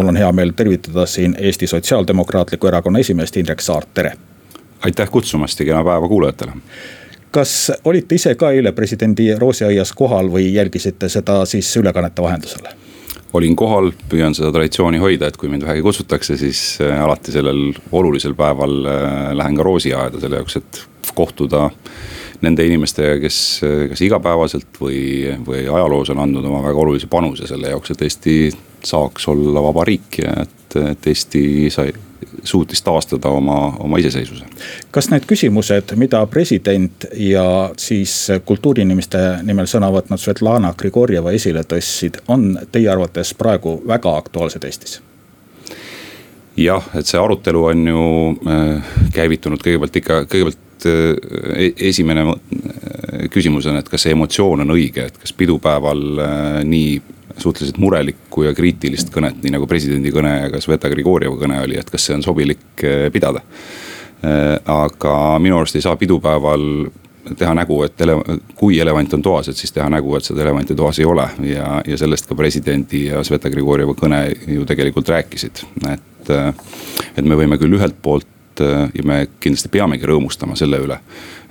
mul on hea meel tervitada siin Eesti Sotsiaaldemokraatliku Erakonna esimeest Indrek Saart, tere. aitäh kutsumast ja kena päeva kuulajatele kas olite ise ka eile presidendi roosiaias kohal või jälgisite seda siis ülekannete vahendusel? olin kohal, püüan seda traditsiooni hoida, et kui mind vähegi kutsutakse, siis äh, alati sellel olulisel päeval äh, lähen ka roosiaeda selle jaoks, et kohtuda nende inimestega, kes kas igapäevaselt või, või ajaloos on andnud oma väga olulise panuse selle jaoks, et Eesti saaks olla vaba riik ja et, et Eesti sai suutis taastada oma, oma iseseisvuse. kas need küsimused, mida president ja siis kultuuriinimeste nimel sõna võtnud Svetlana Grigorjeva esile tõstsid, on teie arvates praegu väga aktuaalsed Eestis? jah, et see arutelu on ju äh, käivitunud kõigepealt ikka, kõigepealt äh, e-, esimene küsimus on, et kas see emotsioon on õige, et kas pidupäeval nii suhteliselt murelikku ja kriitilist kõnet, nii nagu presidendi kõne ja ka Sveta Grigorjeva kõne oli, et kas see on sobilik eh, pidada. Eh, aga minu arust ei saa pidupäeval teha nägu, et ele-, kui elevant on toas, et siis teha nägu, et seda elevanti toas ei ole ja, ja sellest ka presidendi ja Sveta Grigorjeva kõne ju tegelikult rääkisid, et. Eh, et me võime küll ühelt poolt ja me kindlasti peamegi rõõmustama selle üle.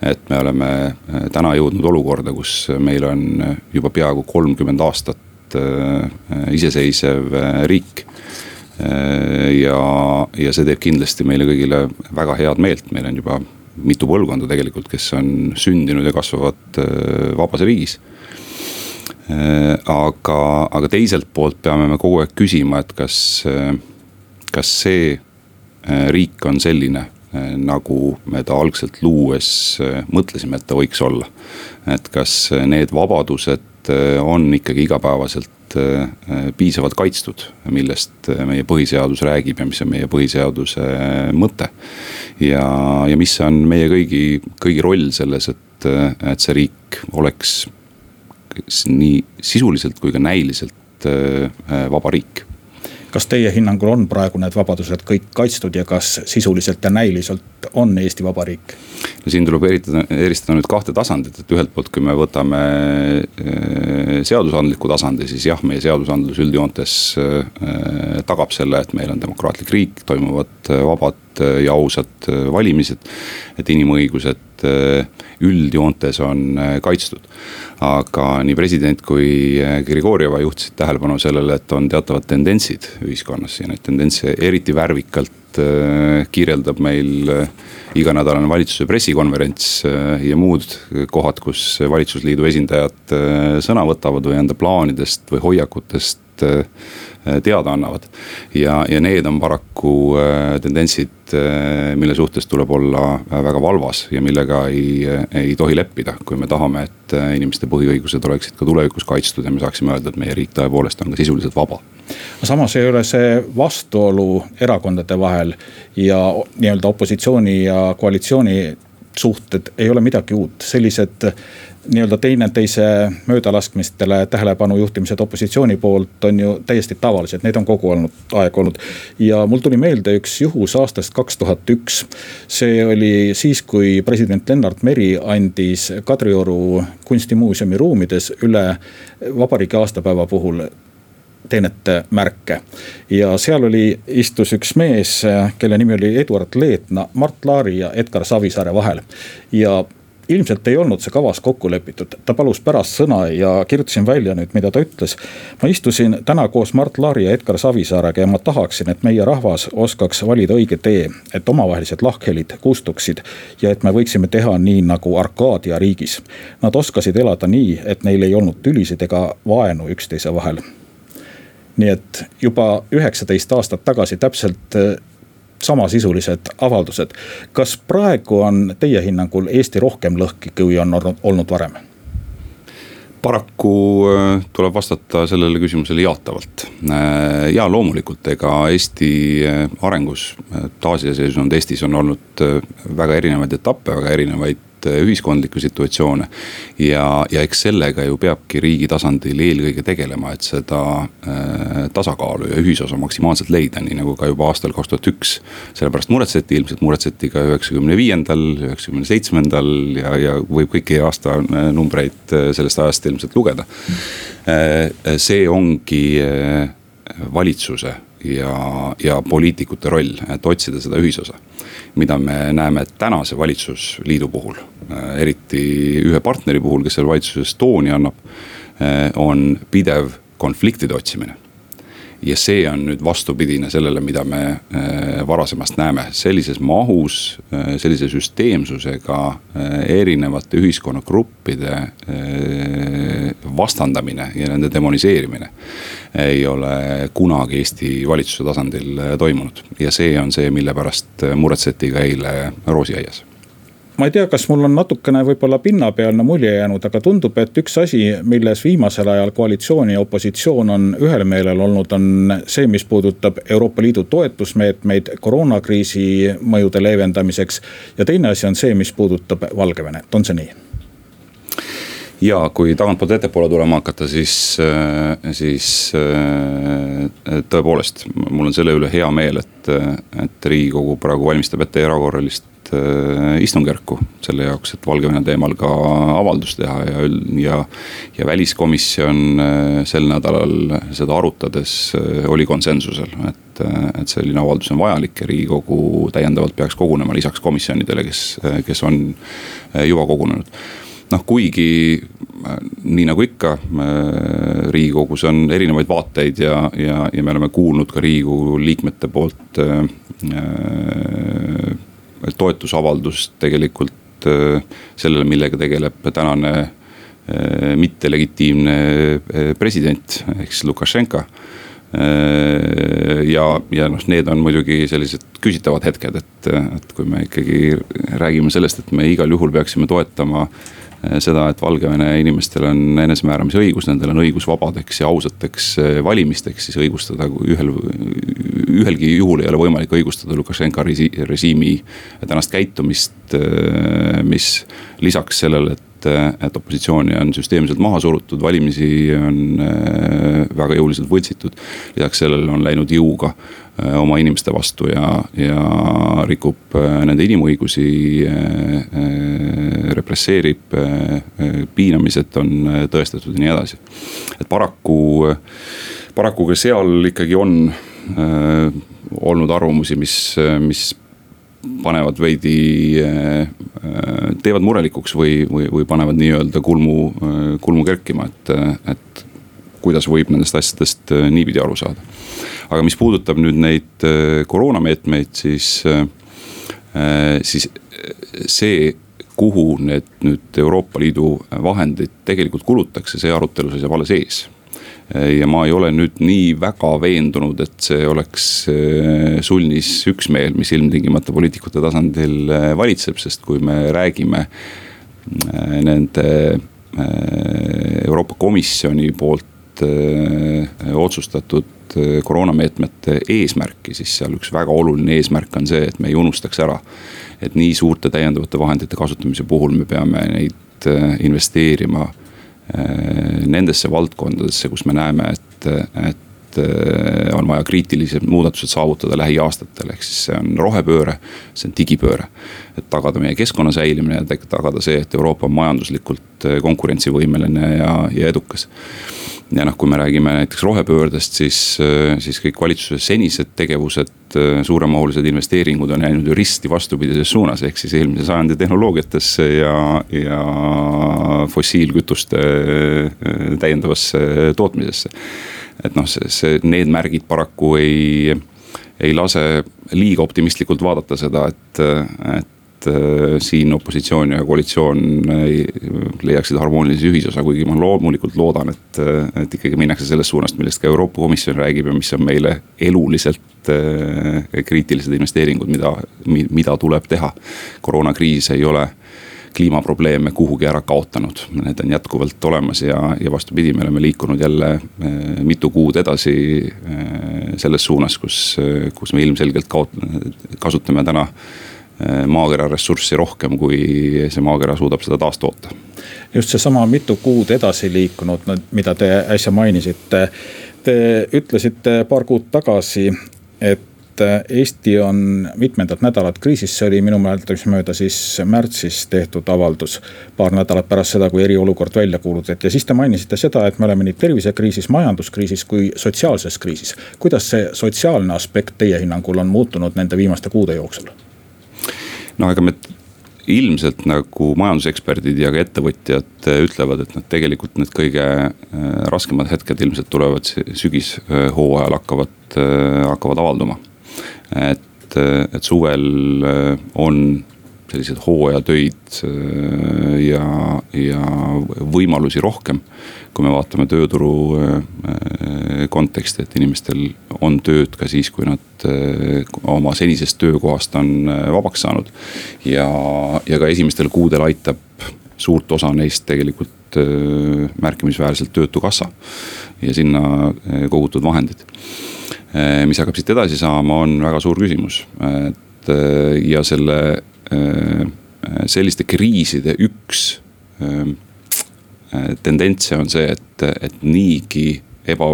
et me oleme täna jõudnud olukorda, kus meil on juba peaaegu kolmkümmend aastat Äh, iseseisev äh, riik. Äh, ja, ja see teeb kindlasti meile kõigile väga head meelt, meil on juba mitu põlvkonda tegelikult, kes on sündinud ja kasvavad vabas riigis. aga, aga teiselt poolt peame me kogu aeg küsima, et kas, kas see riik on selline nagu me ta algselt luues mõtlesime, et ta võiks olla. et kas need vabadused Äh, on ikkagi igapäevaselt piisavalt kaitstud, millest meie põhiseadus räägib ja mis on meie põhiseaduse mõte. ja, ja mis on meie kõigi, kõigi roll selles, et, et see riik oleks nii sisuliselt kui ka näiliselt vaba riik kas teie hinnangul on praegu need vabadused kõik kaitstud ja kas sisuliselt ja näiliselt on Eesti Vabariik? no siin tuleb eritada, eristada nüüd kahte tasandit, et ühelt poolt, kui me võtame äh, seadusandliku tasandi, siis jah, meie seadusandlus üldjoontes äh, tagab selle, et meil on demokraatlik riik, toimuvad äh, vabad ja ausad valimised. et inimõigused üldjoontes on kaitstud. Aga nii president kui Grigorjeva juhtisid tähelepanu sellele, et on teatavad tendentsid ühiskonnas ja neid tendentse eriti värvikalt kirjeldab meil iganädalane valitsuse pressikonverents äh, ja muud kohad, kus valitsusliidu esindajad äh, sõna võtavad või enda plaanidest või hoiakutest äh, teada annavad. ja, ja need on paraku tendentsid, mille suhtes tuleb olla väga valvas ja millega ei, ei tohi leppida, kui me tahame, et inimeste põhiõigused oleksid ka tulevikus kaitstud ja me saaksime öelda, et meie riik tõepoolest on ka sisuliselt vaba. Samas ei ole see vastuolu erakondade vahel ja nii-öelda opositsiooni ja koalitsiooni suhted ei ole midagi uut, sellised nii-öelda teineteise möödalaskmistele tähelepanu juhtimised opositsiooni poolt on ju täiesti tavalised, need on kogu olnud, aeg olnud. ja mul tuli meelde üks juhus aastast kaks tuhat üks. see oli siis, kui president Lennart Meri andis Kadrioru kunstimuuseumi ruumides üle vabariigi aastapäeva puhul teenete märke. ja seal oli, istus üks mees, kelle nimi oli Eduard Leetna, Mart Laari ja Edgar Savisaare vahel. ja ilmselt ei olnud see kavas kokku lepitud, ta palus pärast sõna ja kirjutasin välja nüüd, mida ta ütles. ma istusin täna koos Mart Laari ja Edgar Savisaarega ja ma tahaksin, et meie rahvas oskaks valida õige tee, et omavahelised lahkhelid kustuksid ja et me võiksime teha nii nagu Arkaadia riigis. Nad oskasid elada nii, et neil ei olnud tülisid ega vaenu üksteise vahel nii et juba üheksateist aastat tagasi täpselt samasisulised avaldused. kas praegu on teie hinnangul Eesti rohkem lõhki, kui on olnud varem? paraku äh, tuleb vastata sellele küsimusele jaatavalt. Äh, ja loomulikult, ega Eesti arengus, taasiseseisvunud Eestis on olnud väga erinevaid etappe, väga erinevaid ühiskondlikke situatsioone. ja, ja eks sellega ju peabki riigi tasandil eelkõige tegelema, et seda äh, tasakaalu ja ühisosa maksimaalselt leida, nii nagu ka juba aastal kaks tuhat üks. sellepärast muretseti, ilmselt muretseti ka üheksakümne viiendal, üheksakümne seitsmendal ja, ja võib kõiki aastanumbreid äh, sellest ajast ilmselt lugeda äh,. see ongi äh, valitsuse ja, ja poliitikute roll, et otsida seda ühisosa. mida me näeme tänase valitsusliidu puhul, eriti ühe partneri puhul, kes seal valitsuses tooni annab, on pidev konfliktide otsimine ja see on nüüd vastupidine sellele, mida me äh, varasemast näeme, sellises mahus, äh, sellise süsteemsusega äh, erinevate ühiskonnagruppide vastandamine ja nende demoniseerimine. ei ole kunagi Eesti valitsuse tasandil toimunud ja see on see, mille pärast muretseti ka eile Roosiaias ma ei tea, kas mul on natukene võib-olla pinnapealne mulje jäänud, aga tundub, et üks asi, milles viimasel ajal koalitsioon ja opositsioon on ühel meelel olnud, on see, mis puudutab Euroopa Liidu toetusmeetmeid koroonakriisi mõjude leevendamiseks. ja teine asi on see, mis puudutab Valgevenet, on see nii? ja kui tagantpoolt ettepoole tulema hakata, siis, siis tõepoolest, mul on selle üle hea meel, et, et riigikogu praegu valmistab ette erakorralist Äh, istungjärku selle jaoks, et Valgevene teemal ka avaldus teha ja, ja. ja väliskomisjon äh, sel nädalal seda arutades äh, oli konsensusel, et, et selline avaldus on vajalik ja riigikogu täiendavalt peaks kogunema lisaks komisjonidele, kes, kes on juba kogunenud noh, kuigi nii nagu ikka, riigikogus on erinevaid vaateid ja, ja, ja me oleme kuulnud ka riigikogu liikmete poolt äh, toetusavaldust tegelikult äh, sellele, millega tegeleb tänane äh, mittelegitiimne äh, president ehk siis Lukašenka. Ja, ja noh, need on muidugi sellised küsitavad hetked, et, et kui me ikkagi räägime sellest, et me igal juhul peaksime toetama äh, seda, et Valgevene inimestel on enesemääramise õigus, nendel on õigus vabadeks ja ausateks eh, valimisteks, siis õigustada ühel, ühelgi juhul ei ole võimalik õigustada Lukašenka režiimi tänast käitumist, eh, mis lisaks sellele, et et opositsiooni on süsteemselt maha surutud, valimisi on väga jõuliselt võltsitud. lisaks sellele on läinud jõuga Äh, oma inimeste vastu ja, ja rikub äh, nende inimõigusi, äh, represseerib, piinamised on tõestatud ja nii edasi. et paraku, paraku ka seal ikkagi on olnud arvamusi, mis, mis panevad veidi, teevad murelikuks või, või, või panevad nii-öelda kulmu, kulmu kerkima, et, et kuidas võib nendest asjadest niipidi aru saada aga mis puudutab nüüd neid äh, koroonameetmeid, siis, äh, äh, siis see kuhu need nüüd Euroopa Liidu vahendid tegelikult kulutakse, see arutelu seisab alles ees. Ja ma ei ole nüüd nii väga veendunud, et see oleks sulnis üksmeel, mis ilmtingimata poliitikute tasandil valitseb, sest kui me räägime nende Euroopa Komisjoni poolt otsustatud Äh, koroonameetmete eesmärki, siis seal üks väga oluline eesmärk on see, et me ei unustaks ära. et nii suurte täiendavate vahendite kasutamise puhul me peame neid äh, investeerima äh, nendesse valdkondadesse, kus me näeme, et, et on vaja kriitilised muudatused saavutada lähiaastatel, ehk siis see on rohepööre, see on digipööre. et tagada meie keskkonna säilimine ja tagada see, et Euroopa on majanduslikult konkurentsivõimeline ja, ja edukas ja noh, kui me räägime näiteks rohepöördest, siis, äh, siis kõik valitsuse senised tegevused, äh, suuremahulised investeeringud on jäänud ju risti vastupidises suunas, ehk siis eelmise sajandi tehnoloogiatesse ja, ja fossiilkütuste äh, täiendavasse tootmisesse. et noh, see, see, need märgid paraku ei, ei lase liiga optimistlikult vaadata seda, et, et et äh, siin opositsioon ja koalitsioon leiaksid harmoonilise ühisosa, kuigi ma loomulikult loodan, et, äh, et ikkagi minnakse sellest suunast, millest ka Euroopa Komisjon räägib ja mis on meile eluliselt äh, kriitilised investeeringud, mida, mida tuleb teha. koroonakriis ei ole kliimaprobleeme kuhugi ära kaotanud, need on jätkuvalt olemas ja, ja vastupidi, me oleme liikunud jälle mitu kuud edasi selles suunas, kus, kus me ilmselgelt kaot-, kasutame täna Äh, maakera ressurssi rohkem, kui see maakera suudab seda taastoota. just seesama mitu kuud edasi liikunud, mida te äsja mainisite. Te ütlesite paar kuud tagasi, et Eesti on mitmendat nädalat kriisis, see oli minu mäletamist siis märtsis tehtud avaldus. paar nädalat pärast seda, kui eriolukord välja kuulutati ja siis te mainisite seda, et me oleme nii tervisekriisis, majanduskriisis kui sotsiaalses kriisis. kuidas see sotsiaalne aspekt teie hinnangul on muutunud nende viimaste kuude jooksul? No ega me ilmselt nagu majanduseksperdid ja ka ettevõtjad äh, ütlevad, et nad tegelikult need kõige äh, raskemad hetked ilmselt tulevad sügishooajal hakkavad, äh, hakkavad avalduma. et, et suvel on selliseid hooajatöid ja, ja võimalusi rohkem. kui me vaatame tööturu konteksti, et inimestel on tööd ka siis, kui nad oma senisest töökohast on vabaks saanud. ja, ja ka esimestel kuudel aitab suurt osa neist tegelikult märkimisväärselt töötukassa ja sinna kogutud vahendid. mis hakkab siit edasi saama, on väga suur küsimus, et ja selle selliste kriiside üks tendentse on see, et, et niigi eba,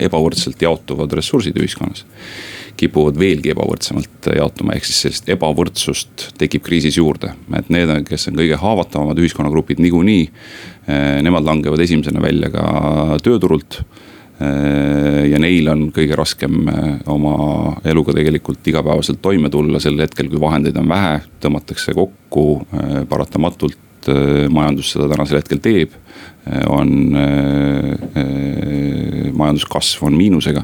ebavõrdselt jaotuvad ressursid ühiskonnas. kipuvad veelgi ebavõrdsemalt jaotuma, ehk siis sellist ebavõrdsust tekib kriisis juurde. et need, kes on kõige haavatavamad ühiskonnagrupid niikuinii, nemad langevad esimesena välja ka tööturult ja neil on kõige raskem oma eluga tegelikult igapäevaselt toime tulla sel hetkel, kui vahendeid on vähe, tõmmatakse kokku paratamatult majandus seda tänasel hetkel teeb on äh, äh, majanduskasv on miinusega.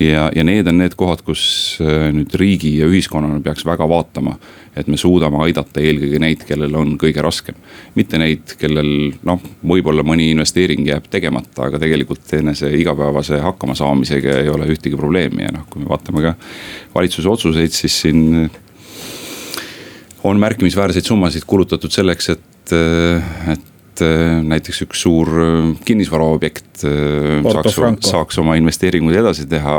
ja, ja need on need kohad, kus äh, nüüd riigi ja ühiskonnana peaks väga vaatama, et me suudame aidata eelkõige neid, kellel on kõige raskem. mitte neid, kellel noh, võib-olla mõni investeering jääb tegemata, aga tegelikult enese igapäevase hakkamasaamisega ei ole ühtegi probleemi ja noh, kui me vaatame ka valitsuse otsuseid, siis siin on märkimisväärseid summasid kulutatud selleks, et, et et äh, näiteks üks suur äh, kinnisvaraobjekt äh, saaks, saaks oma investeeringuid edasi teha.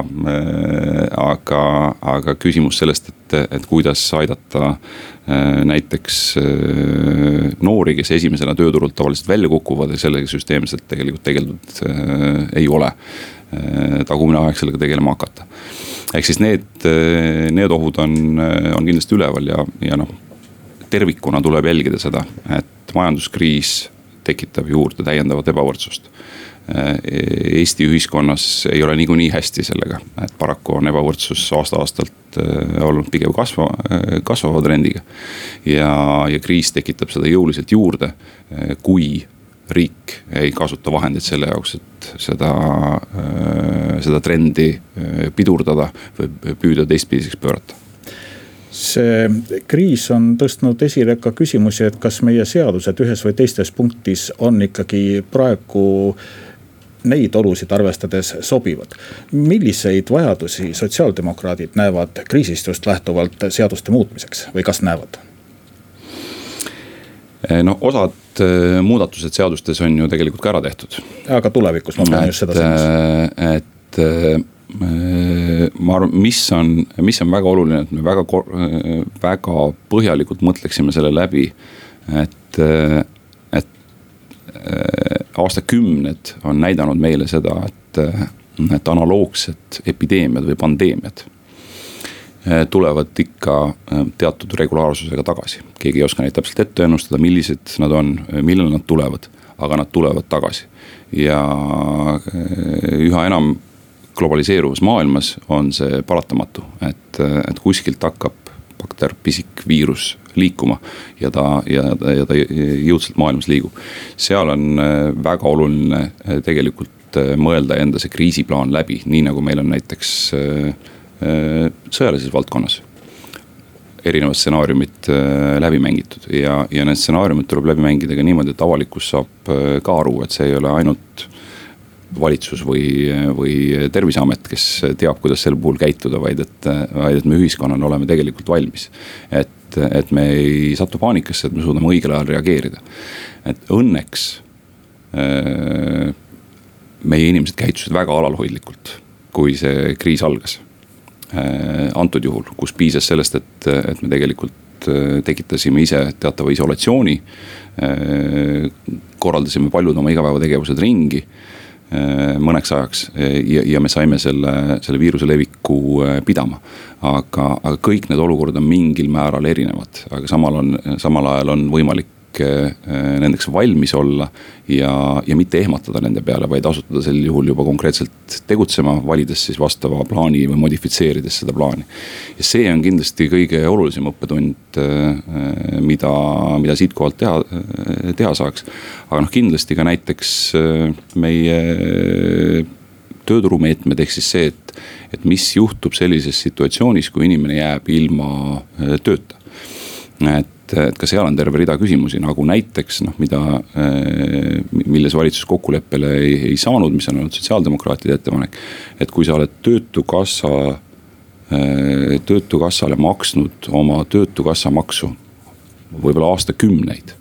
aga, aga küsimus sellest, et, et kuidas aidata näiteks noori, kes esimesena tööturult tavaliselt välja kukuvad ja sellega süsteemselt tegelikult tegeldud ei ole. tagumine aeg sellega tegelema hakata. ehk siis need, need ohud on, on kindlasti üleval ja, ja noh tervikuna tuleb jälgida seda, et majanduskriis tekitab juurde täiendavat ebavõrdsust. Eesti ühiskonnas ei ole niikuinii hästi sellega, et paraku on ebavõrdsus aasta-aastalt äh, olnud pigem kasva, äh, kasvava trendiga. ja, ja kriis tekitab seda jõuliselt juurde, äh, kui riik ei kasuta vahendeid selle jaoks, et seda, seda trendi pidurdada või püüda teistpidiseks pöörata see kriis on tõstnud esile ka küsimusi, et kas meie seadused ühes või teises punktis on ikkagi praegu neid olusid arvestades sobivad. milliseid vajadusi sotsiaaldemokraadid näevad kriisist just lähtuvalt seaduste muutmiseks või kas näevad? no osad äh, muudatused seadustes on ju tegelikult ka ära tehtud. aga tulevikus ma pean just seda silmas. Äh, et ma arvan, mis on, mis on väga oluline, et me väga, väga põhjalikult mõtleksime selle läbi. et, et aastakümned on näidanud meile seda, et, et analoogsed epideemiad või pandeemiad tulevad ikka teatud regulaarsusega tagasi. keegi ei oska neid täpselt ette ennustada, millised nad on, millal nad tulevad, aga nad tulevad tagasi. ja üha enam globaliseeruvas maailmas on see paratamatu, et, et kuskilt hakkab bakter, pisik, viirus liikuma ja ta, ja, ja ta jõudsalt maailmas liigub. seal on äh, väga oluline äh, tegelikult äh, mõelda enda see kriisiplaan läbi, nii nagu meil on näiteks sõjalises valdkonnas erinevad stsenaariumid läbi mängitud ja, ja need stsenaariumid tuleb läbi mängida ka niimoodi, et avalikkus saab ka aru, et see ei ole ainult valitsus või, või terviseamet, kes teab, kuidas sel puhul käituda, vaid et, vaid et me ühiskonnana oleme tegelikult valmis. et, et me ei satu paanikasse, et me suudame õigel ajal reageerida. et õnneks äh, meie inimesed käitusid väga alalhoidlikult, kui see kriis algas äh,. antud juhul, kus piisas sellest, et, et me tegelikult äh, tekitasime ise teatava isolatsiooni. korraldasime paljud oma igapäevategevused ringi mõneks ajaks ja, ja me saime selle, selle viiruse leviku pidama. aga, aga kõik need olukorrad on mingil määral erinevad, aga samal on, samal ajal on võimalik nendeks valmis olla ja, ja mitte ehmatada nende peale, vaid asutada sel juhul juba konkreetselt tegutsema, valides siis vastava plaani või modifitseerides seda plaani. ja see on kindlasti kõige olulisem õppetund, äh, mida, mida siitkohalt teha, teha saaks. aga noh, kindlasti ka näiteks meie tööturumeetmed, ehk siis see, et, et mis juhtub sellises situatsioonis, kui inimene jääb ilma tööta. et et, et ka seal on terve rida küsimusi, nagu näiteks noh, mida, eh, milles valitsus kokkuleppele ei, ei saanud, mis on olnud sotsiaaldemokraatide ettepanek. et kui sa oled töötukassa, eh, töötukassale maksnud oma töötukassa maksu võib-olla aastakümneid.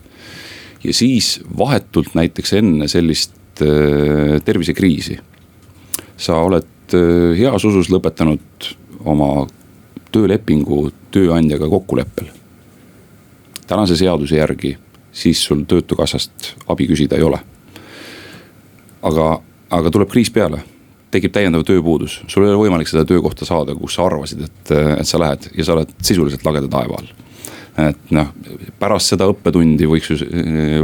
ja siis vahetult näiteks enne sellist eh, tervisekriisi sa oled heas usus lõpetanud oma töölepingu tööandjaga kokkuleppel tänase seaduse järgi, siis sul töötukassast abi küsida ei ole. aga, aga tuleb kriis peale, tekib täiendav tööpuudus, sul ei ole võimalik seda töökohta saada, kus sa arvasid, et, et sa lähed ja sa oled sisuliselt lageda taeva all et noh, pärast seda õppetundi võiks ju,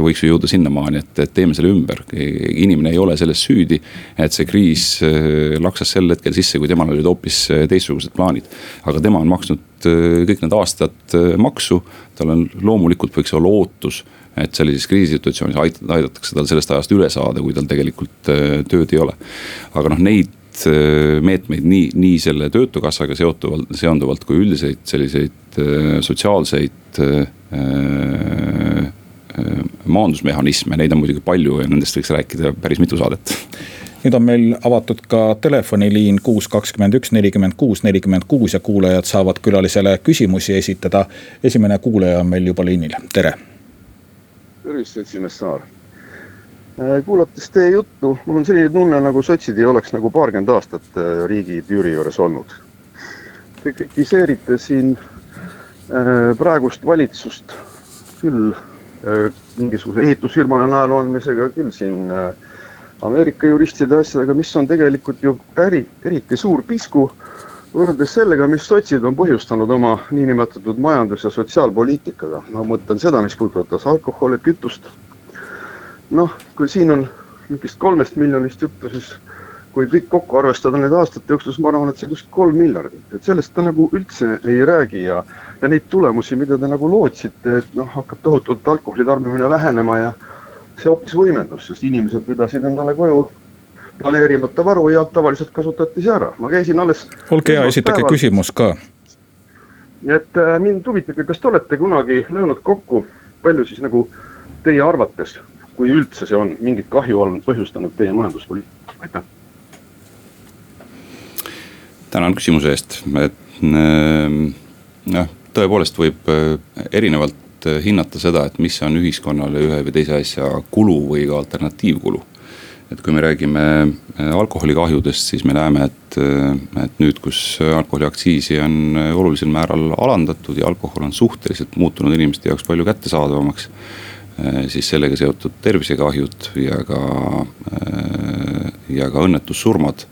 võiks ju jõuda sinnamaani, et, et teeme selle ümber. inimene ei ole selles süüdi, et see kriis äh, laksas sel hetkel sisse, kui temal olid hoopis äh, teistsugused plaanid. aga tema on maksnud äh, kõik need aastad maksu, tal on loomulikult võiks olla ootus et sellises kriisisituatsioonis aidatakse tal sellest ajast üle saada, kui tal tegelikult tööd ei ole. aga noh, neid meetmeid nii, nii selle töötukassaga seotuvalt, seonduvalt kui üldiseid selliseid sotsiaalseid äh, maandusmehhanisme, neid on muidugi palju ja nendest võiks rääkida päris mitu saadet nüüd on meil avatud ka telefoniliin kuus, kakskümmend üks, nelikümmend kuus, nelikümmend kuus ja kuulajad saavad külalisele küsimusi esitada. esimene kuulaja on meil juba liinil, tere. tervist, seltsimees Saar Äh, kuulates teie juttu, mul on selline tunne, nagu sotsid ei oleks nagu paarkümmend aastat äh, riigi tüüri juures olnud. Te kritiseerite siin äh, praegust valitsust küll mingisuguse ehitusfirmale naelu andmisega, küll siin Ameerika juristide asjadega, mis on tegelikult ju äri, eriti suur pisku võrreldes sellega, mis sotsid on põhjustanud oma niinimetatud majandus- ja sotsiaalpoliitikaga. ma mõtlen seda, mis puudutas alkoholi, kütust noh, kui siin on mingist kolmest miljonist juttu, siis kui kõik kokku arvestada need aastate jooksul, siis ma arvan, et see kuskil kolm miljardit, et sellest ta nagu üldse ei räägi ja. Ja neid tulemusi, mida te nagu lootsite, et noh, hakkab tohutult alkoholi tarbimine vähenema ja see hoopis võimendus, sest inimesed pidasid endale koju planeerimata varu ja tavaliselt kasutati see ära, ma käisin alles. olge hea, esitage päeval. küsimus ka. et äh, mind huvitabki, kas te olete kunagi löönud kokku, palju siis nagu teie arvates kui üldse see on mingit kahju olnud põhjustanud teie majanduspoliitikale, aitäh. tänan küsimuse eest, et noh, tõepoolest võib äh, erinevalt äh, hinnata seda, et mis on ühiskonnale ühe või teise asja kulu või ka alternatiivkulu. et kui me räägime äh, alkoholikahjudest, siis me näeme, et, et nüüd, kus alkoholiaktsiisi on olulisel määral alandatud ja alkohol on suhteliselt muutunud inimeste jaoks palju kättesaadavamaks siis sellega seotud tervisekahjud ja ka, ja ka õnnetussurmad,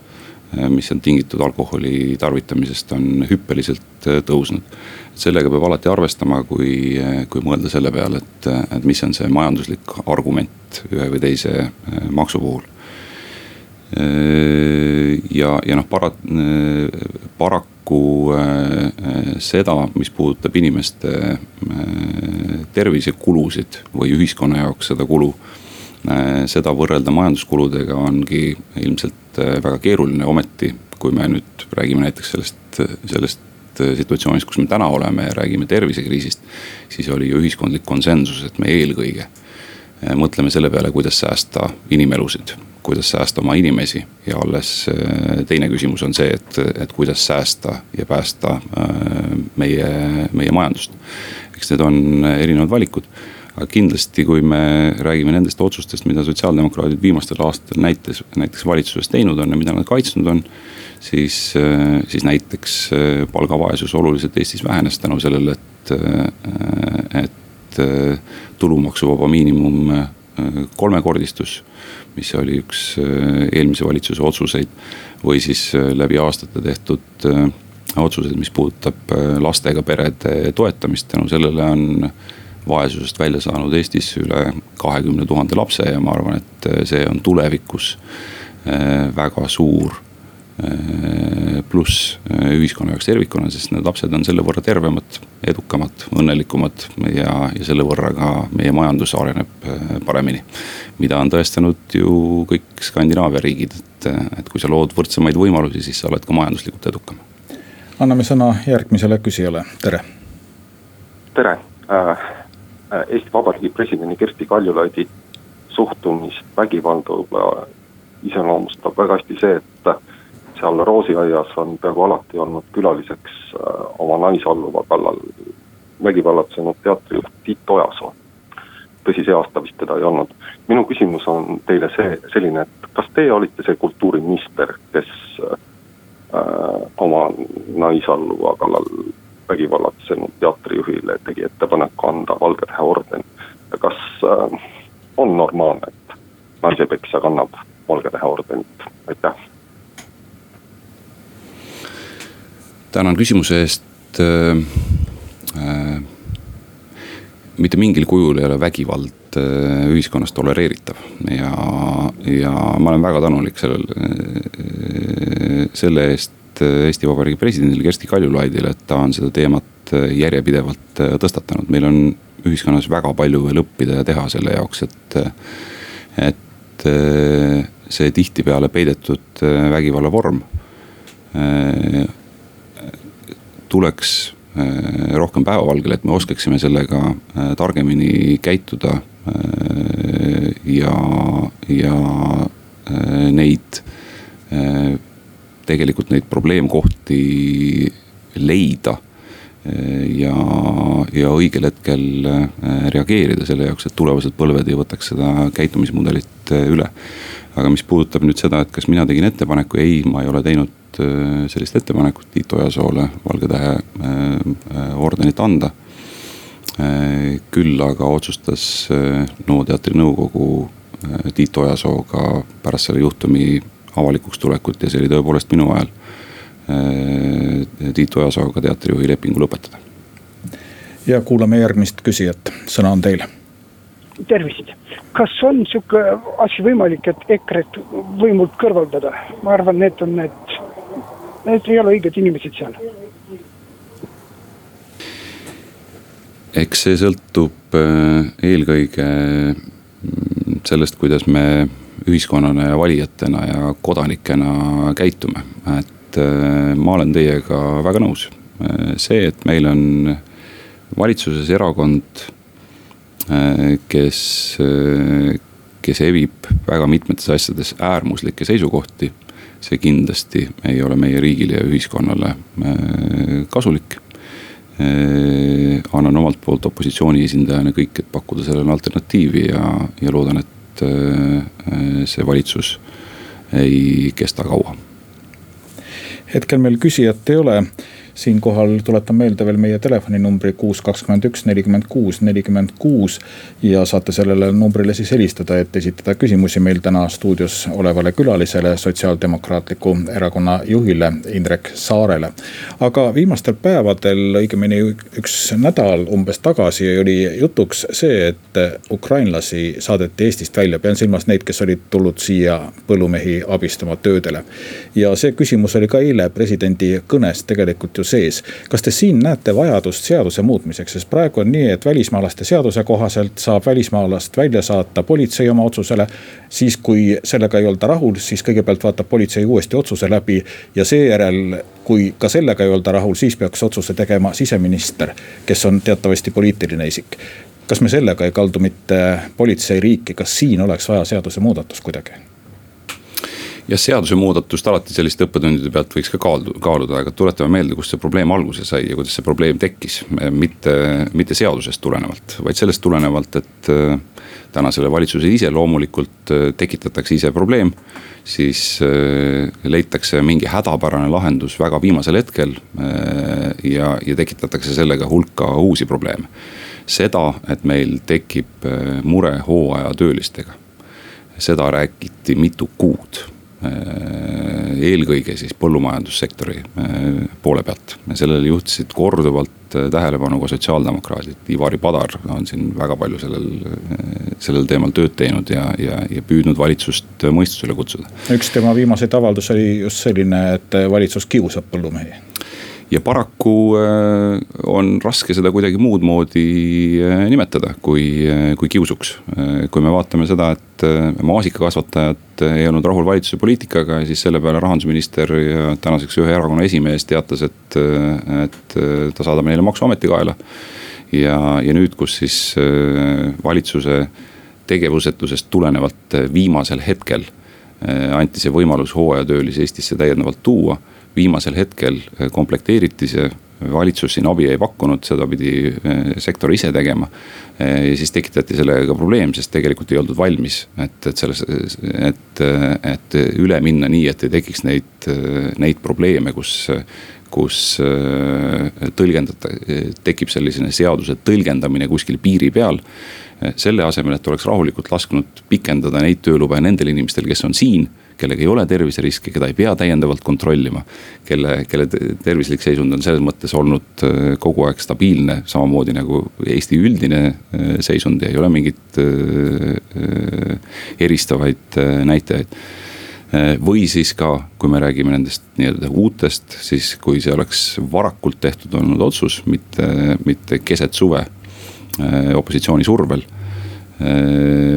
mis on tingitud alkoholi tarvitamisest, on hüppeliselt tõusnud. sellega peab alati arvestama, kui, kui mõelda selle peale, et, et mis on see majanduslik argument ühe või teise maksu puhul ja, ja noh, para-, paraku äh, äh, seda, mis puudutab inimeste äh, tervisekulusid või ühiskonna jaoks seda kulu. Seda võrrelda majanduskuludega ongi ilmselt väga keeruline, ometi kui me nüüd räägime näiteks sellest, sellest situatsioonist, kus me täna oleme ja räägime tervisekriisist. siis oli ju ühiskondlik konsensus, et me eelkõige mõtleme selle peale, kuidas säästa inimelusid kuidas säästa oma inimesi ja alles äh, teine küsimus on see, et, et kuidas säästa ja päästa äh, meie, meie majandust. eks need on erinevad valikud aga kindlasti, kui me räägime nendest otsustest, mida sotsiaaldemokraadid viimastel aastatel näites, näiteks valitsuses teinud on ja mida nad kaitsnud on. siis, äh, siis näiteks palgavaesus oluliselt Eestis vähenes tänu sellele, et, et tulumaksuvaba miinimum kolmekordistus, mis oli üks eelmise valitsuse otsuseid. või siis läbi aastate tehtud otsused, mis puudutab lastega perede toetamist, tänu sellele on vaesusest välja saanud Eestis üle kahekümne tuhande lapse ja ma arvan, et see on tulevikus väga suur Äh, pluss ühiskonna jaoks tervikuna, sest need lapsed on selle võrra tervemad, edukamad, õnnelikumad ja, ja selle võrra ka meie majandus areneb paremini. mida on tõestanud ju kõik Skandinaavia riigid, et, et kui sa lood võrdsemaid võimalusi, siis sa oled ka majanduslikult edukam. anname sõna järgmisele küsijale, tere. tere äh,, Eesti Vabariigi presidendi Kersti Kaljulaidi suhtumist vägivalda iseloomustab väga hästi see, et seal Roosiaias on peaaegu alati olnud külaliseks äh, oma naisalluva kallal vägivallatsenud teatrijuht Tiit Ojasoo. tõsi, see aasta vist teda ei olnud. minu küsimus on teile see, selline, et kas teie olite see kultuuriminister, kes äh, oma naisalluva kallal vägivallatsenud teatrijuhile tegi ettepaneku anda Valge Tähe orden. Kas äh, on normaalne, et naisepeksja kannab Valge Tähe ordenit, aitäh! Tänan küsimuse eest. Äh,. Äh, mitte mingil kujul ei ole vägivald äh, ühiskonnas tolereeritav. Ja, ja ma olen väga tänulik sellel äh,, selle eest äh, Eesti Vabariigi presidendile Kersti Kaljulaidile, et ta on seda teemat äh, järjepidevalt äh, tõstatanud, meil on ühiskonnas väga palju veel õppida ja teha selle jaoks, et, et see tihtipeale peidetud vägivalla vorm tuleks rohkem päevavalgele, et me oskaksime sellega targemini käituda. Ja, ja neid, tegelikult neid probleemkohti leida ja, ja õigel hetkel reageerida selle jaoks, et tulevased põlved ei võtaks seda käitumismudelit üle. aga mis puudutab nüüd seda, et kas mina tegin ettepaneku, ei, ma ei ole teinud sellist ettepanekut Tiit Ojasoole Valge Tähe äh, äh, ordenit anda. küll aga otsustas NO teatri nõukogu Tiit Ojasooga pärast selle juhtumi avalikuks tulekut ja see oli tõepoolest minu ajal. Tiit Ojasooga teatrijuhi lepingu lõpetada. ja kuulame järgmist küsijat, sõna on teil. tervist, kas on sihuke asi võimalik, et EKRE-t võimult kõrvaldada, ma arvan, need on need need ei ole õiged inimesed seal. eks see sõltub äh, eelkõige mm, sellest, kuidas me ühiskonnana ja valijatena ja kodanikena käitume, et äh, ma olen teiega väga nõus. Äh, see, et meil on valitsuses erakond, kes, kes evib väga mitmetes asjades äärmuslikke seisukohti see kindlasti ei ole meie riigile ja ühiskonnale äh, kasulik. Äh, annan omalt poolt opositsiooni esindajana kõik, et pakkuda sellele alternatiivi ja, ja loodan, et äh, see valitsus ei kesta kaua. hetkel meil küsijat ei ole siinkohal tuletan meelde veel meie telefoninumbri kuus, kakskümmend üks, nelikümmend kuus, nelikümmend kuus. ja saate sellele numbrile siis helistada, et esitada küsimusi meil täna stuudios olevale külalisele, Sotsiaaldemokraatliku Erakonna juhile Indrek Saarele. aga viimastel päevadel, õigemini üks nädal umbes tagasi oli jutuks see, et ukrainlasi saadeti Eestist välja, pean silmas neid, kes olid tulnud siia põllumehi abistama töödele. ja see küsimus oli ka eile presidendi kõnes tegelikult ju Liidu sees. kas te siin näete vajadust seaduse muutmiseks, sest praegu on nii, et välismaalaste seaduse kohaselt saab välismaalast välja saata politsei oma otsusele. siis, kui sellega ei olda rahul, siis kõigepealt vaatab politsei uuesti otsuse läbi ja seejärel kui ka sellega ei olda rahul, siis peaks otsuse tegema siseminister, kes on teatavasti poliitiline isik. kas me sellega ei kaldu mitte politseiriiki, kas siin oleks vaja seadusemuudatust kuidagi? Jah, seadusemuudatust alati selliste õppetundide pealt võiks ka kaaluda, kaaluda, aga tuletame meelde, kust see probleem alguse sai ja kuidas see probleem tekkis. mitte, mitte seadusest tulenevalt, vaid sellest tulenevalt, et äh, tänasele valitsusele ise loomulikult äh, tekitatakse ise probleem. siis äh, leitakse mingi hädapärane lahendus väga viimasel hetkel ja, ja tekitatakse sellega hulka uusi probleeme. seda, et meil tekib mure hooajatöölistega seda räägiti mitu kuud eelkõige siis põllumajandussektori äh, poole pealt. sellele juhtisid korduvalt äh, tähelepanu ka sotsiaaldemokraadid, Ivari Padar on siin väga palju sellel, sellel teemal tööd teinud ja, ja, ja püüdnud valitsust mõistusele kutsuda. üks tema viimaseid avaldusi oli just selline, et valitsus kiusab põllumehi ja paraku äh, on raske seda kuidagi muud moodi äh, nimetada, kui, äh, kui kiusuks. kui me vaatame seda, et maasikakasvatajad ei olnud rahul valitsuse poliitikaga, siis selle peale rahandusminister ja tänaseks ühe erakonna esimees teatas, et, et ta saadab neile maksuameti kaela. ja, ja nüüd, kus siis valitsuse tegevusetusest tulenevalt viimasel hetkel anti see võimalus hooajatöölisi Eestisse täiendavalt tuua viimasel hetkel eh, komplekteeriti see, valitsus siin abi ei pakkunud, seda pidi eh, sektor ise tegema. Eh, ja siis tekitati sellega probleem, sest tegelikult ei oldud valmis, et, et selles, et, et üle minna nii, et ei tekiks neid, neid probleeme, kus kus tõlgendata, tekib selline seaduse tõlgendamine kuskil piiri peal. selle asemel, et oleks rahulikult lasknud pikendada neid töölube nendel inimestel, kes on siin kellega ei ole terviseriski, keda ei pea täiendavalt kontrollima. kelle, kelle tervislik seisund on selles mõttes olnud äh, kogu aeg stabiilne, samamoodi nagu Eesti üldine äh, seisund ja ei ole mingit äh, eristavaid näitajaid või siis ka, kui me räägime nendest nii-öelda uutest, siis kui see oleks varakult tehtud olnud otsus, mitte, mitte keset suve opositsiooni survel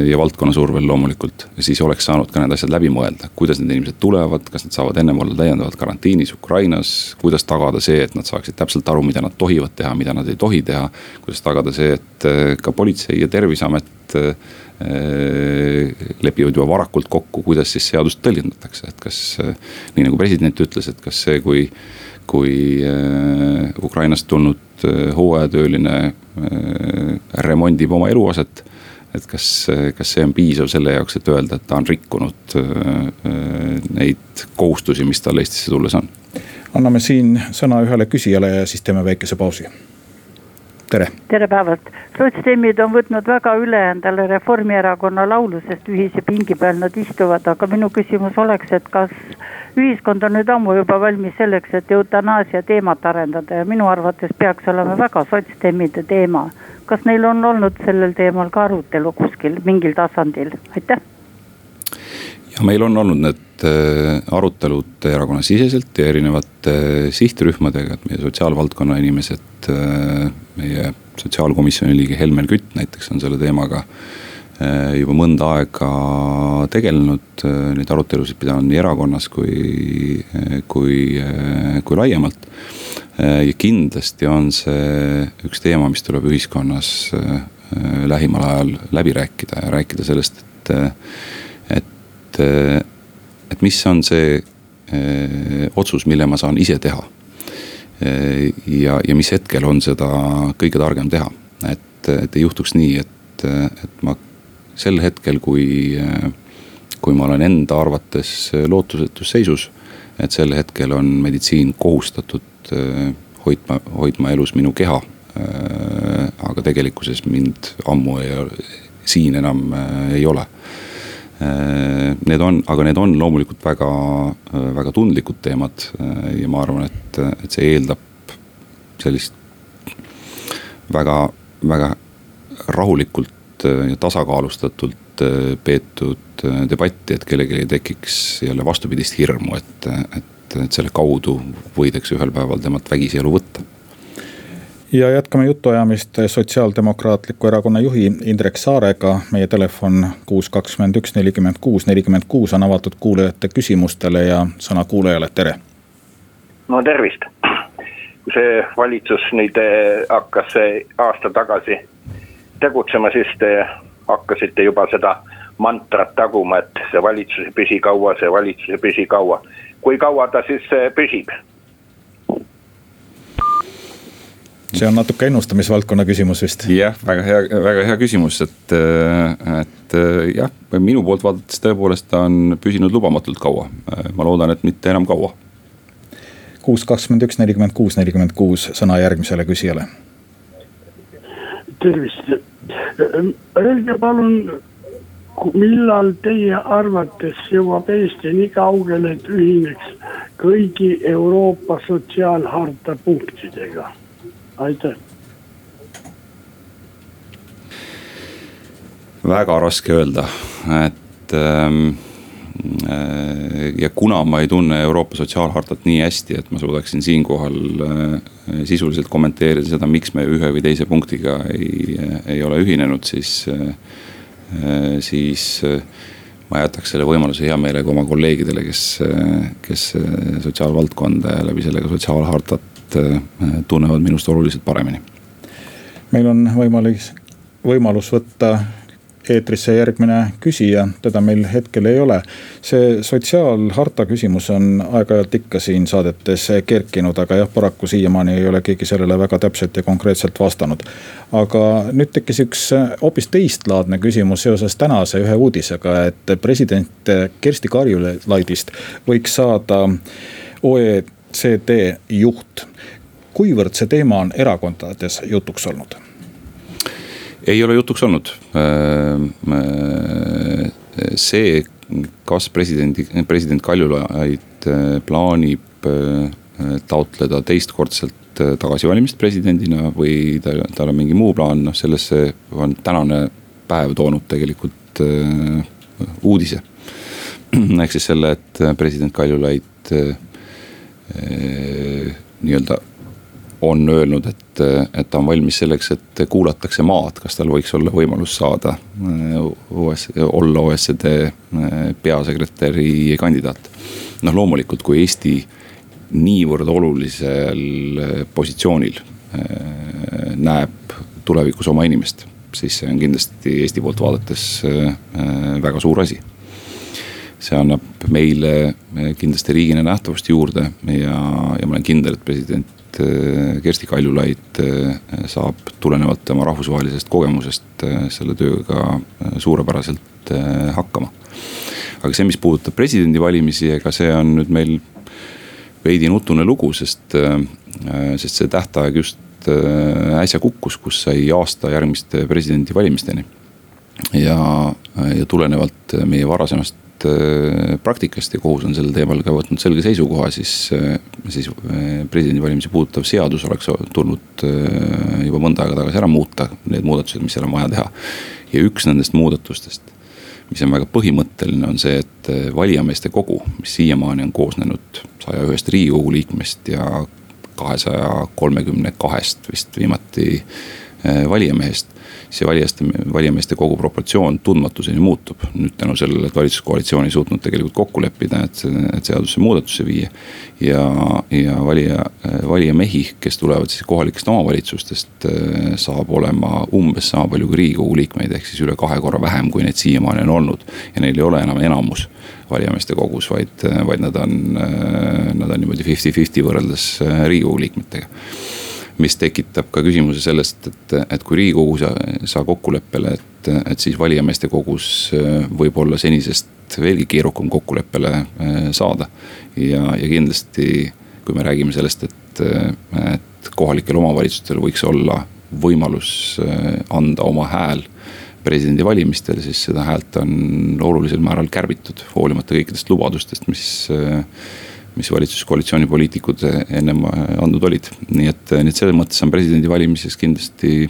ja valdkonna survel loomulikult, siis oleks saanud ka need asjad läbi mõelda, kuidas need inimesed tulevad, kas nad saavad ennem olla täiendavalt karantiinis Ukrainas. kuidas tagada see, et nad saaksid täpselt aru, mida nad tohivad teha, mida nad ei tohi teha. kuidas tagada see, et äh, ka politsei ja terviseamet äh, lepivad juba varakult kokku, kuidas siis seadust tõlgendatakse, et kas. nii nagu president ütles, et kas see, kui, kui Ukrainast tulnud hooajatööline remondib oma eluaset et kas, kas see on piisav selle jaoks, et öelda, et ta on rikkunud äh, neid kohustusi, mis tal Eestisse tulles on? anname siin sõna ühele küsijale ja siis teeme väikese pausi. Tere. tere päevast, sotsdemmid on võtnud väga üle endale Reformierakonna laulu, sest ühise pingi peal nad istuvad, aga minu küsimus oleks, et kas ühiskond on nüüd ammu juba valmis selleks, et eutanaasia teemat arendada? Ja minu arvates peaks olema väga sotsdemmide teema. Kas neil on olnud sellel teemal ka arutelu kuskil mingil tasandil, aitäh. Ja meil on olnud need äh, arutelud erakonnasiseselt ja erinevate äh, sihtrühmadega, et meie sotsiaalvaldkonna inimesed, äh, meie sotsiaalkomisjoni liige Helmen Kütt näiteks on selle teemaga juba mõnda aega tegelenud, neid arutelusid pidanud nii erakonnas kui, kui, kui laiemalt. Ja kindlasti on see üks teema, mis tuleb ühiskonnas äh, lähimal ajal läbi rääkida ja rääkida sellest, et, et, et mis on see äh, otsus, mille ma saan ise teha. ja, ja mis hetkel on seda kõige targem teha, et, et ei juhtuks nii, et, et ma sel hetkel, kui, kui ma olen enda arvates lootusetus seisus. et sel hetkel on meditsiin kohustatud Äh, hoidma, hoidma elus minu keha. Äh, aga tegelikkuses mind ammu ei, siin enam äh, ei ole. Need on, aga need on loomulikult väga, väga tundlikud teemad ja ma arvan, et, et see eeldab sellist väga, väga rahulikult ja tasakaalustatult peetud debatti, et kellelgi ei tekiks jälle vastupidist hirmu, et, et et, et selle kaudu võidakse ühel päeval temalt vägisi elu võtta ja jätkame jutuajamist Sotsiaaldemokraatliku Erakonna juhi Indrek Saarega. meie telefon kuus, kakskümmend üks, nelikümmend kuus, nelikümmend kuus on avatud kuulajate küsimustele ja sõna kuulajale, tere. no tervist. kui see valitsus nüüd eh, hakkas aasta tagasi tegutsema, siis te hakkasite juba seda mantrat taguma, et see valitsus ei püsi kaua, see valitsus ei püsi kaua. kui kaua ta siis püsib? See on natuke ennustamisvaldkonna küsimus vist. jah, väga hea, väga hea küsimus, et, et jah, minu poolt vaadates tõepoolest ta on püsinud lubamatult kaua. ma loodan, et mitte enam kaua. kuus, kakskümmend üks, nelikümmend kuus, nelikümmend kuus, sõna järgmisele küsijale. tervist, öelge palun millal teie arvates jõuab Eesti nii kaugele, et ühineks kõigi Euroopa sotsiaalharta punktidega? Aitäh. väga raske öelda, et ähm, äh, ja kuna ma ei tunne Euroopa sotsiaalhartat nii hästi, et ma suudaksin siinkohal äh, sisuliselt kommenteerida seda, miks me ühe või teise punktiga ei, ei ole ühinenud, siis, äh, siis ma jätaks selle võimaluse hea meelega oma kolleegidele, kes, kes sotsiaalvaldkonda ja läbi selle ka sotsiaalhartat Äh, tunnevad minust oluliselt paremini. meil on võimalik, võimalus võtta eetrisse järgmine küsija, teda meil hetkel ei ole. see sotsiaalharta küsimus on aeg-ajalt ikka siin saadetes kerkinud, aga jah, paraku siiamaani ei ole keegi sellele väga täpselt ja konkreetselt vastanud. aga nüüd tekkis üks hoopis teistlaadne küsimus seoses tänase ühe uudisega, et president Kersti Kaljulaidist võiks saada OECD juht kuivõrd see teema on erakondades jutuks olnud? ei ole jutuks olnud. Äh, äh, see, kas presidendi, president Kaljulaid äh, plaanib taotleda teistkordselt tagasivalimist presidendina või tal, tal on mingi muu plaan, noh sellesse on tänane päev toonud tegelikult uudise. ehk siis selle, et president Kaljulaid nii-öelda on öelnud, et, et ta on valmis selleks, et kuulatakse maad, kas tal võiks olla võimalus saada OS, äh, olla OECD äh, peasekretäri kandidaat. noh, loomulikult, kui Eesti niivõrd olulisel äh, positsioonil näeb tulevikus oma inimest, siis see on kindlasti Eesti poolt vaadates väga suur asi see annab meile kindlasti riigina nähtavust juurde ja, ja ma olen kindel, et president äh, Kersti Kaljulaid äh, saab tulenevalt tema rahvusvahelisest kogemusest äh, selle tööga suurepäraselt hakkama. aga see, mis puudutab presidendivalimisi, ega see on nüüd meil veidi nutune lugu, sest, sest see tähtaeg just äsja kukkus, kus sai aasta järgmiste presidendivalimisteni. ja, ja tulenevalt meie varasemast Äh, praktikast ja kohus on sel teemal ka võtnud selge seisukoha, siis, äh, siis äh, presidendivalimisi puudutav seadus oleks tulnud juba mõnda aega tagasi ära muuta, need muudatused, mis seal on vaja teha. ja üks nendest muudatustest, mis on väga põhimõtteline, on see, et valijameeste kogu, mis siiamaani on koosnenud saja ühest riigikogu liikmest ja kahesaja kolmekümne kahest vist viimati valijamehest see valijaste, valijameeste kogu proportsioon tundmatuseni muutub. nüüd tänu sellele, et valitsuskoalitsioon ei suutnud tegelikult kokku leppida, et, et seadusesse muudatusse viia. ja, ja valija, valijamehi, kes tulevad siis kohalikest omavalitsustest, saab olema umbes sama palju kui riigikogu liikmeid, ehk siis üle kahe korra vähem, kui neid siiamaani on olnud. ja neil ei ole enam enamus valijameeste kogus, vaid, vaid nad on, nad on niimoodi fifty-fifty võrreldes riigikogu liikmetega mis tekitab ka küsimuse sellest, et, et kui riigikogu sa, saa kokkuleppele, et, et siis valijameeste kogus äh, võib olla senisest veelgi keerukam kokkuleppele äh, saada. ja, ja kindlasti, kui me räägime sellest, et, et kohalikel omavalitsustel võiks olla võimalus äh, anda oma hääl presidendivalimistel, siis seda häält on olulisel määral kärbitud, hoolimata kõikidest lubadustest, mis mis valitsuskoalitsiooni poliitikud ennem andnud olid. nii et, nii et selles mõttes on presidendivalimises kindlasti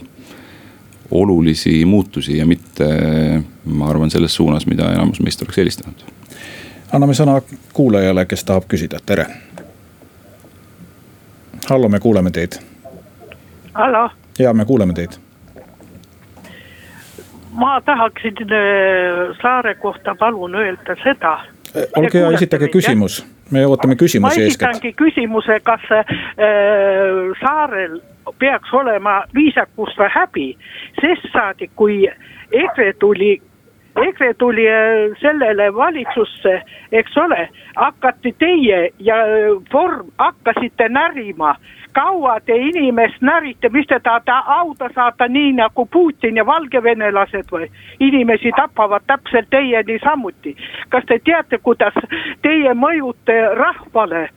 olulisi muutusi ja mitte, ma arvan, selles suunas, mida enamus meist oleks eelistanud. anname sõna kuulajale, kes tahab küsida, tere. hallo, me kuuleme teid. hallo. ja me kuuleme teid. ma tahaksin äh, Saare kohta palun öelda seda. Olge hea, esitage küsimus. Me ootame küsimusi eeskätt. ma esitangi küsimuse, kas äh, saarel peaks olema viisakus või häbi, sest saadik, kui EKRE tuli EKRE tuli äh, sellele valitsusse, eks ole, hakati teie ja äh, Form hakkasite närima kaua te inimest närite, mis te tahate hauda saata nii nagu Putin ja valgevenelased või? inimesi tapavad täpselt teieni samuti. kas te teate, kuidas teie mõjute rahvale?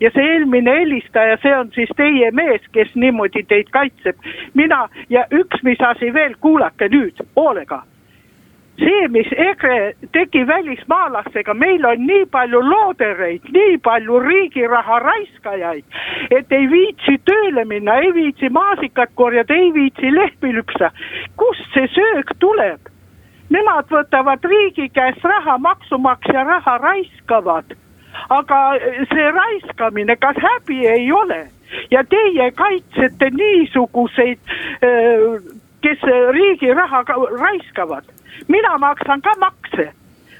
ja see eelmine helistaja, see on siis teie mees, kes niimoodi teid kaitseb. mina ja üks, mis asi veel, kuulake nüüd hoolega see, mis EKRE tegi välismaalastega, meil on nii palju loodereid, nii palju riigi raha raiskajaid, et ei viitsi tööle minna, ei viitsi maasikat korjata, ei viitsi lehmi lüpsa. kust see söök tuleb? Nemad võtavad riigi käest raha, maksumaksja raha raiskavad. aga see raiskamine, kas häbi ei ole? ja teie kaitsete niisuguseid, kes riigi raha raiskavad mina maksan ka makse.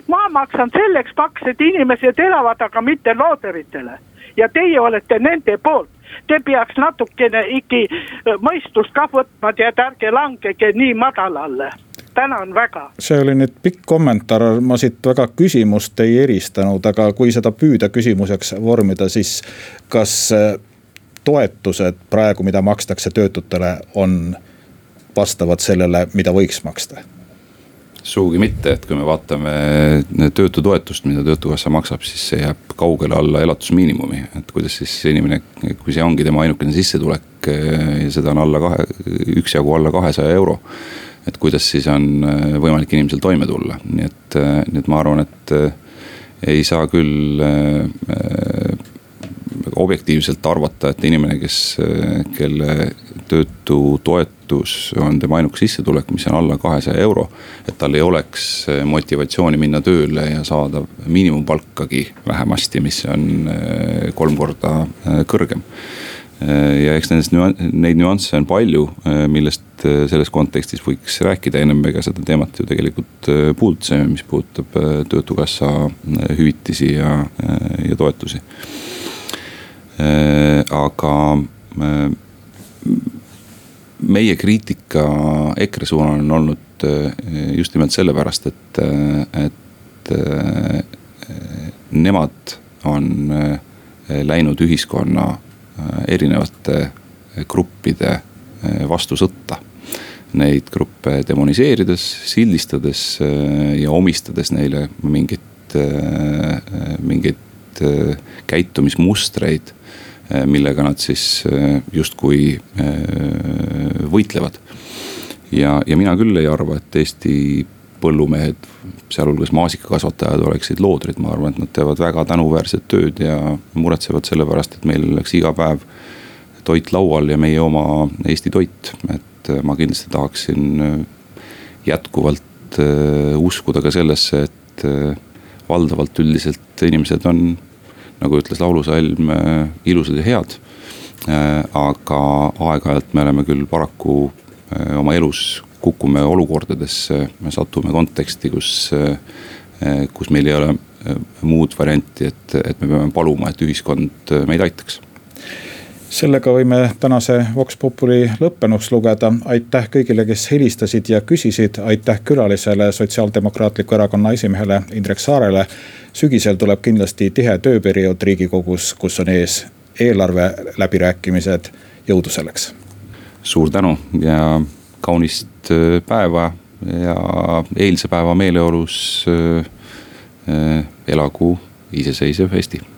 ma maksan selleks makse, et inimesed elavad, aga mitte looderitele. ja teie olete nende poolt. Te peaks natukene ikkagi äh, mõistust ka võtma, tead, ärge langege nii madalale tänan väga. see oli nüüd pikk kommentaar, ma siit väga küsimust ei eristanud, aga kui seda püüda küsimuseks vormida, siis kas toetused praegu, mida makstakse töötutele, on vastavad sellele, mida võiks maksta? Sugugi mitte, et kui me vaatame töötutoetust, mida töötukassa maksab, siis see jääb kaugele alla elatusmiinimumi. et kuidas siis inimene, kui see ongi tema ainukene sissetulek ja seda on alla kahe, üksjagu alla kahesaja euro. et kuidas siis on võimalik inimesel toime tulla, nii et, nii et ma arvan, et ei saa küll objektiivselt arvata, et inimene, kes, kelle töötutoetus on tema ainuke sissetulek, mis on alla kahesaja euro. et tal ei oleks motivatsiooni minna tööle ja saada miinimumpalkagi vähemasti, mis on eh, kolm korda eh, kõrgem ja eks nendest, neid nüansse on palju, eh, millest selles kontekstis võiks rääkida, ennem me ka seda teemat ju tegelikult puudutasime, mis puudutab töötukassa hüvitisi ja, ja toetusi aga meie kriitika EKRE suunal on olnud äh, just nimelt sellepärast, et, et nemad on läinud ühiskonna erinevate gruppide vastu sõtta. Neid gruppe demoniseerides, sildistades ja omistades neile mingit, mingeid käitumismustreid Eh, millega nad siis eh, justkui eh, võitlevad. ja, ja mina küll ei arva, et Eesti põllumehed, sealhulgas maasikakasvatajad oleksid loodrid, ma arvan, et nad teevad väga tänuväärset tööd ja muretsevad selle pärast, et meil oleks iga päev toit laual ja meie oma Eesti toit. et ma kindlasti tahaksin jätkuvalt uskuda ka sellesse, et valdavalt üldiselt inimesed on nagu ütles laulusalm, äh, ilusad ja head. Äh, aga aeg-ajalt me oleme küll paraku äh, oma elus kukume olukordadesse, me satume konteksti, kus, kus meil ei ole muud varianti, et, et me peame paluma, et ühiskond meid aitaks sellega võime tänase Vox Populi lõppenuks lugeda. aitäh kõigile, kes helistasid ja küsisid. aitäh külalisele, Sotsiaaldemokraatliku Erakonna esimehele Indrek Saarele. sügisel tuleb kindlasti tihe tööperiood riigikogus, kus on ees eelarve läbirääkimised. jõudu selleks. suur tänu ja kaunist äh, päeva ja eilse päeva meeleolus äh, äh, elagu iseseisev Eesti